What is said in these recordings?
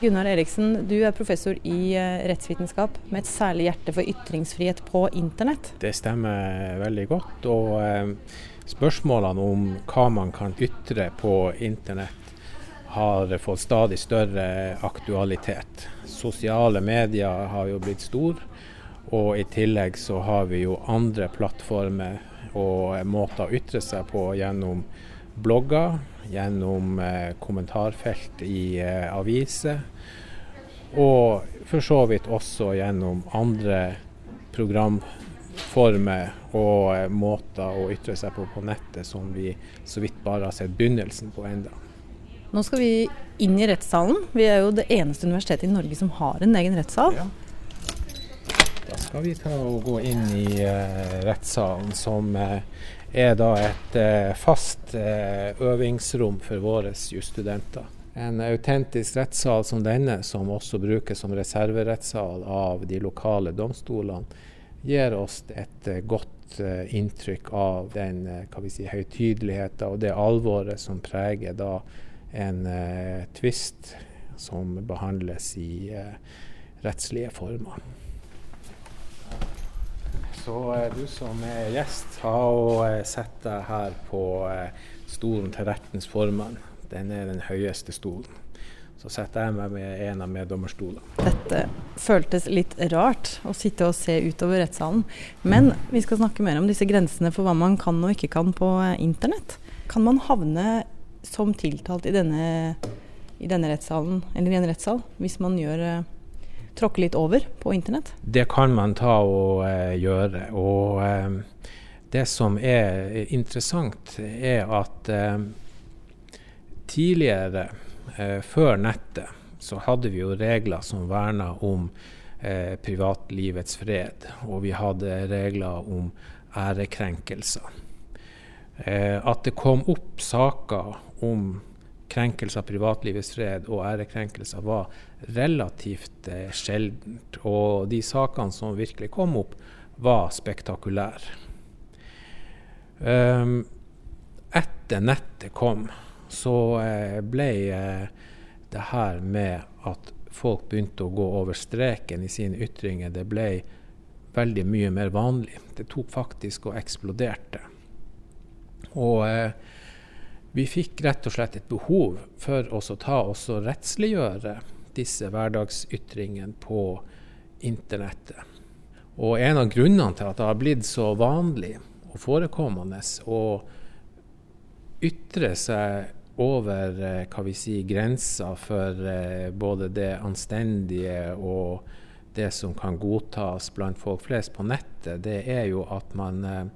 Gunnar Eriksen, du er professor i eh, rettsvitenskap med et særlig hjerte for ytringsfrihet på internett. Det stemmer veldig godt. og eh, Spørsmålene om hva man kan ytre på internett har fått stadig større aktualitet. Sosiale medier har jo blitt stor, og i tillegg så har vi jo andre plattformer og måter å ytre seg på gjennom blogger, gjennom eh, kommentarfelt i eh, aviser, og for så vidt også gjennom andre programformer og eh, måter å ytre seg på på nettet som vi så vidt bare har sett begynnelsen på enda. Nå skal vi inn i rettssalen. Vi er jo det eneste universitetet i Norge som har en egen rettssal. Ja. Da skal vi ta og gå inn i rettssalen, som er da et uh, fast øvingsrom for våre jusstudenter. En autentisk rettssal som denne, som også brukes som reserverettssal av de lokale domstolene, gir oss et godt inntrykk av den si, høytideligheten og det alvoret som preger da en tvist som behandles i rettslige former. Så eh, du som er gjest, og eh, sett deg her på eh, stolen til rettens formann. Den er den høyeste stolen. Så setter jeg meg med en av meddommerstolene. Dette føltes litt rart å sitte og se utover rettssalen. Men vi skal snakke mer om disse grensene for hva man kan og ikke kan på internett. Kan man havne som tiltalt i denne, i denne rettssalen, eller i en rettssal, hvis man gjør tråkke litt over på internett? Det kan man ta og uh, gjøre. Og uh, det som er interessant, er at uh, tidligere, før nettet, så hadde vi jo regler som verna om privatlivets fred. Og vi hadde regler om ærekrenkelser. at det kom opp saker om krenkelse av privatlivets fred og ærekrenkelser var relativt eh, sjeldent. Og de sakene som virkelig kom opp, var spektakulære. Um, etter nettet kom, så eh, ble eh, det her med at folk begynte å gå over streken i sine ytringer, det ble veldig mye mer vanlig. Det tok faktisk og eksploderte. Og vi fikk rett og slett et behov for oss å ta oss og rettsliggjøre disse hverdagsytringene på internettet. Og en av grunnene til at det har blitt så vanlig og forekommende å ytre seg over eh, hva vi sier, grenser for eh, både det anstendige og det som kan godtas blant folk flest på nettet, det er jo at man, eh,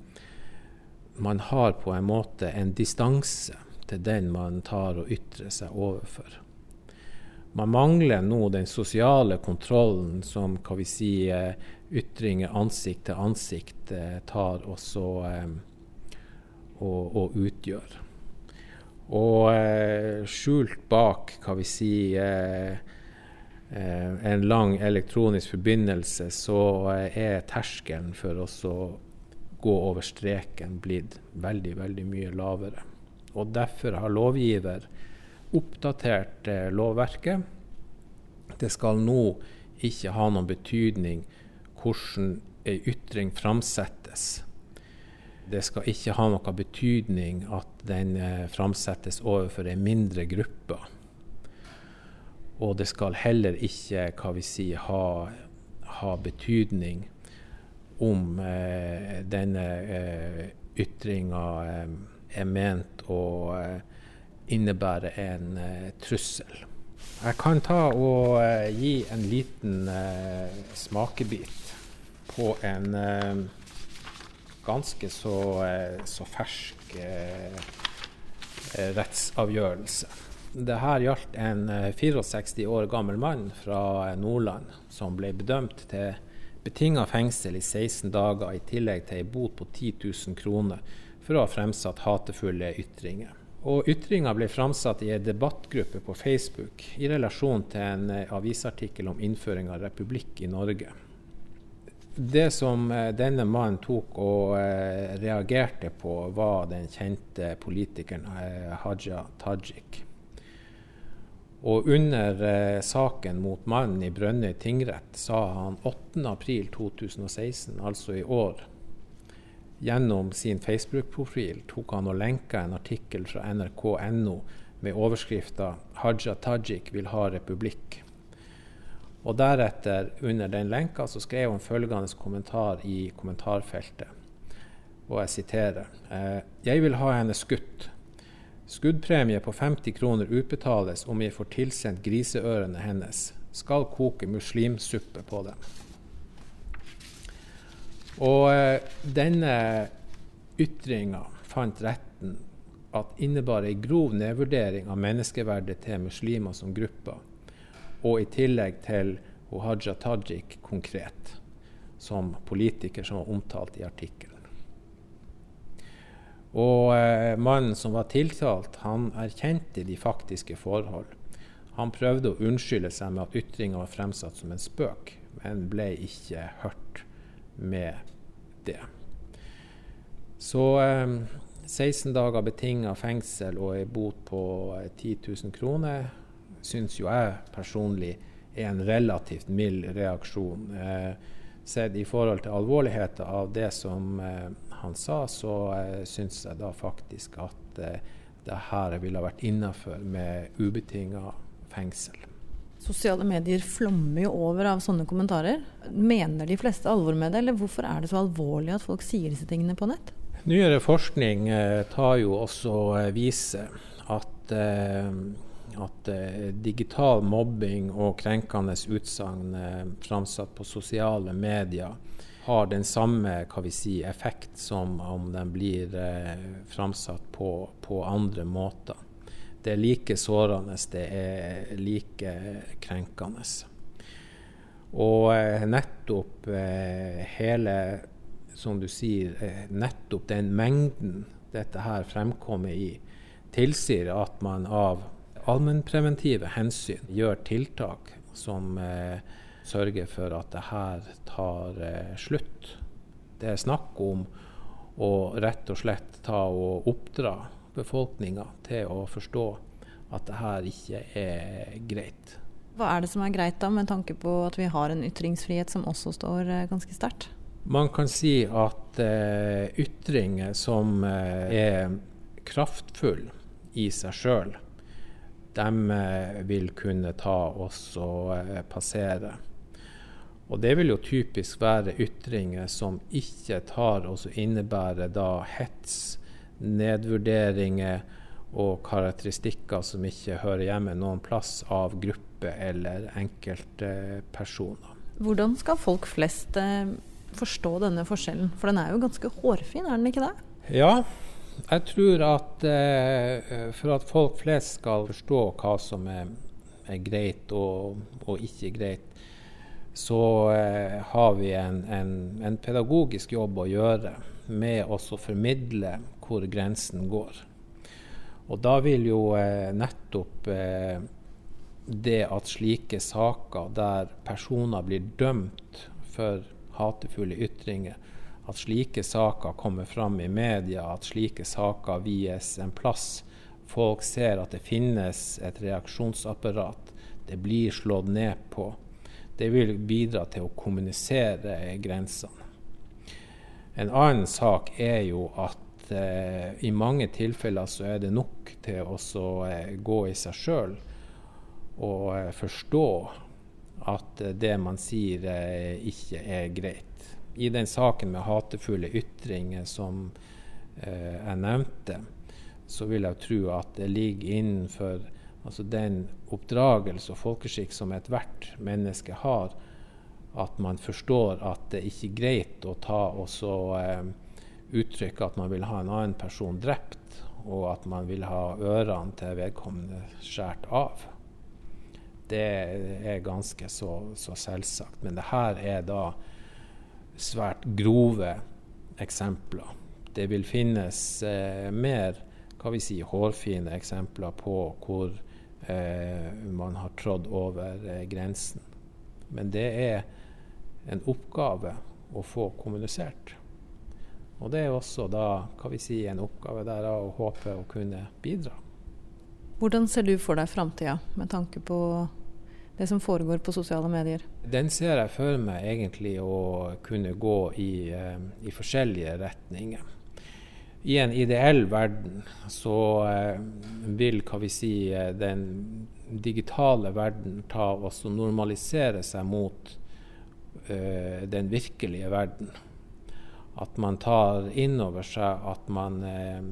man har på en måte en distanse til den man tar og ytrer seg overfor. Man mangler nå den sosiale kontrollen som hva vi si, eh, ytringer ansikt til ansikt eh, tar også eh, og, og, utgjør. Og skjult bak hva vi si, en lang elektronisk forbindelse, så er terskelen for å gå over streken blitt veldig, veldig mye lavere og derfor har lovgiver oppdatert lovverket. Det skal nå ikke ha noen betydning hvordan ei ytring framsettes. Det skal ikke ha noen betydning at den eh, framsettes overfor en mindre gruppe. Og det skal heller ikke hva vi sier, ha, ha betydning om eh, denne eh, ytringa eh, er ment å eh, innebære en eh, trussel. Jeg kan ta og eh, gi en liten smakebit på en ganske så, så fersk rettsavgjørelse. Dette gjaldt en 64 år gammel mann fra Nordland som ble bedømt til betinga fengsel i 16 dager, i tillegg til ei bot på 10 000 kroner for å ha fremsatt hatefulle ytringer. Og Ytringa ble framsatt i en debattgruppe på Facebook i relasjon til en eh, avisartikkel om innføring av republikk i Norge. Det som eh, denne mannen tok og eh, reagerte på, var den kjente politikeren Haja Tajik. Og under saken mot mannen i Brønnøy tingrett sa han 8.4.2016, altså i år, gjennom sin Facebook-profil tok han og lenka en artikkel fra nrk.no med overskrifta 'Haja Tajik vil ha republikk'. Og deretter, under den lenka, så skrev han følgende kommentar i kommentarfeltet. Og jeg siterer. Eh, jeg vil ha henne skutt. Skuddpremie på 50 kroner utbetales om jeg får tilsendt griseørene hennes. Skal koke muslimsuppe på dem. Og eh, denne ytringa fant retten at innebar ei grov nedvurdering av menneskeverdet til muslimer som gruppe, og i tillegg til Haja Tajik konkret, som politiker som var omtalt i artikkelen. Og eh, mannen som var tiltalt, han erkjente de faktiske forhold. Han prøvde å unnskylde seg med at ytringa var fremsatt som en spøk, men ble ikke hørt med det. Så eh, 16 dager betinga fengsel og ei bot på 10 eh, 000 kroner syns jo jeg personlig er en relativt mild reaksjon. Eh, sett i forhold til alvorligheten av det som eh, han sa, så eh, syns jeg da faktisk at eh, det her ville vært innafor med ubetinga fengsel. Sosiale medier flommer jo over av sånne kommentarer. Mener de fleste alvor med det, eller hvorfor er det så alvorlig at folk sier disse tingene på nett? Nyere forskning eh, tar jo også eh, viser at eh, at digital mobbing og krenkende utsagn framsatt på sosiale medier har den samme si, effekt som om den blir eh, framsatt på, på, andre måter. Det er like sårende, det er like krenkende. Og eh, nettopp eh, hele, som du sier, eh, nettopp den mengden dette her fremkommer i, tilsier at man av allmennpreventive hensyn gjør tiltak som eh, sørge for at det her tar slutt. Det er snakk om å rett og slett ta og oppdra befolkninga til å forstå at det her ikke er greit. Hva er det som er greit, da, med tanke på at vi har en ytringsfrihet som også står eh, ganske sterkt? Man kan si at eh, ytringer som eh, er kraftfulle i seg sjøl, de eh, vil kunne ta oss og eh, passere. Og det vil jo typisk være ytringer som ikke tar og innebærer da hets, nedvurderinger og karakteristikker som ikke hører hjemme noen plass av gruppe eller enkeltpersoner. Hvordan skal folk flest eh, forstå denne forskjellen? For den er jo ganske hårfin, er den ikke det? Ja, jeg tror at eh, for at folk flest skal forstå hva som er, greit og, og ikke greit, så eh, har vi en, en, en, pedagogisk jobb å gjøre med å formidle hvor grensen går. Og da vil jo eh, nettopp eh, det at slike saker der personer blir dømt for hatefulle ytringer, at slike saker kommer fram i media, at slike saker vies en plass. Folk ser at det finnes et reaksjonsapparat. Det blir slått ned på det vil bidra til å kommunisere grensene. En annen sak er jo at eh, i mange tilfeller så er det nok til å eh, gå i seg sjøl og eh, forstå at eh, det man sier eh, ikke er greit. I den saken med hatefulle ytringer som eh, jeg nevnte, så vil jeg tro at det ligger innenfor Altså den oppdragelse og folkeskikk som ethvert menneske har, at man forstår at det ikke er greit å ta og så eh, uttrykke at man vil ha en annen person drept, og at man vil ha ørene til vedkommende skåret av. Det er ganske så, så, selvsagt. Men det her er da svært grove eksempler. Det vil finnes eh, mer hva vi si, hårfine eksempler på hvor eh, man har trådd over eh, grensen. Men det er en oppgave å få kommunisert. Og det er også da hva vi si, en oppgave der å håpe å kunne bidra. Hvordan ser du for deg framtida med tanke på det som foregår på sosiale medier? Den ser jeg for meg egentlig å kunne gå i, eh, i forskjellige retninger. I en ideell verden så eh, vil hva vi si, den digitale verden ta og normalisere seg mot uh, den virkelige verden. At man tar inn over seg at man uh,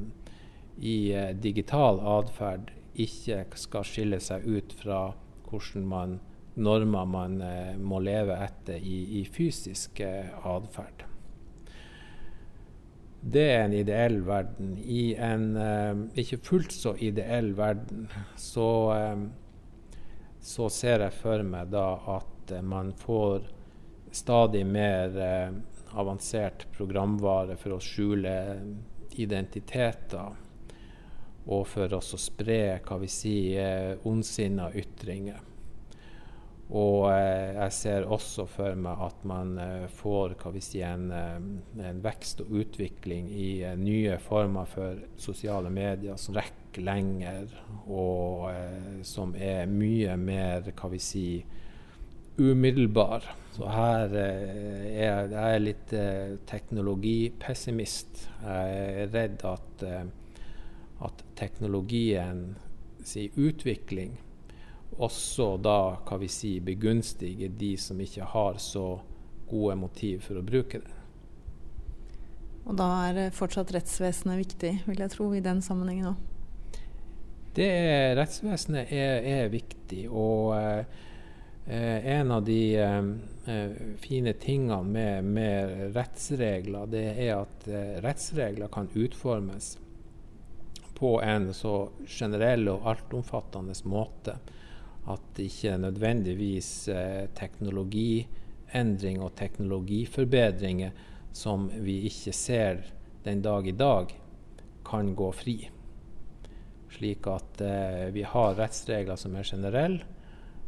i uh, digital atferd ikke skal skille seg ut fra hvordan man, normer man eh, må leve etter i, i fysisk eh, atferd. Det er en ideell verden. I en eh, ikke fullt så ideell verden så, eh, så ser jeg for meg da at eh, man får stadig mer eh, avansert programvare for å skjule identiteter og for oss å spre hva vi sier, ondsinna ytringer. Og eh, jeg ser også for meg at man eh, får hva vi sier, en, eh, en, vekst og utvikling i eh, nye former for sosiale medier som rekker lenger, og som er mye mer hva vi sier, umiddelbar. Så her er jeg, litt litt teknologipessimist. Jeg er redd at at teknologien si utvikling også da hva vi si, begunstiger de som ikke har så gode motiv for å bruke det. Og da er fortsatt rettsvesenet viktig, vil jeg tro, i den sammenhengen òg? Rettsvesenet er, er, viktig. Og eh, en av de eh, fine tingene med, med, rettsregler, det er at eh, rettsregler kan utformes på en så generell og altomfattende måte at ikke nødvendigvis eh, teknologiendring og teknologiforbedringer som vi ikke ser den dag i dag, kan gå fri. Slik at eh, vi har rettsregler som er generelle,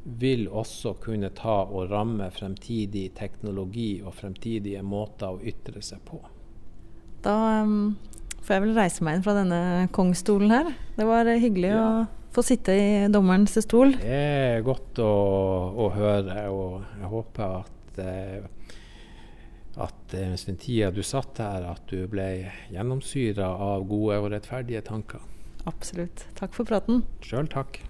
vil også kunne ta og ramme fremtidig teknologi og fremtidige måter å ytre seg på. Da um, får jeg vel reise meg inn fra denne kongstolen her. Det var hyggelig ja. å få sitte i dommerens stol. Det er godt å, å høre, og jeg håper at eh, at eh, mens den tida du satt her, at du ble gjennomsyra av gode og rettferdige tanker. Absolutt. Takk for praten. Sjøl takk.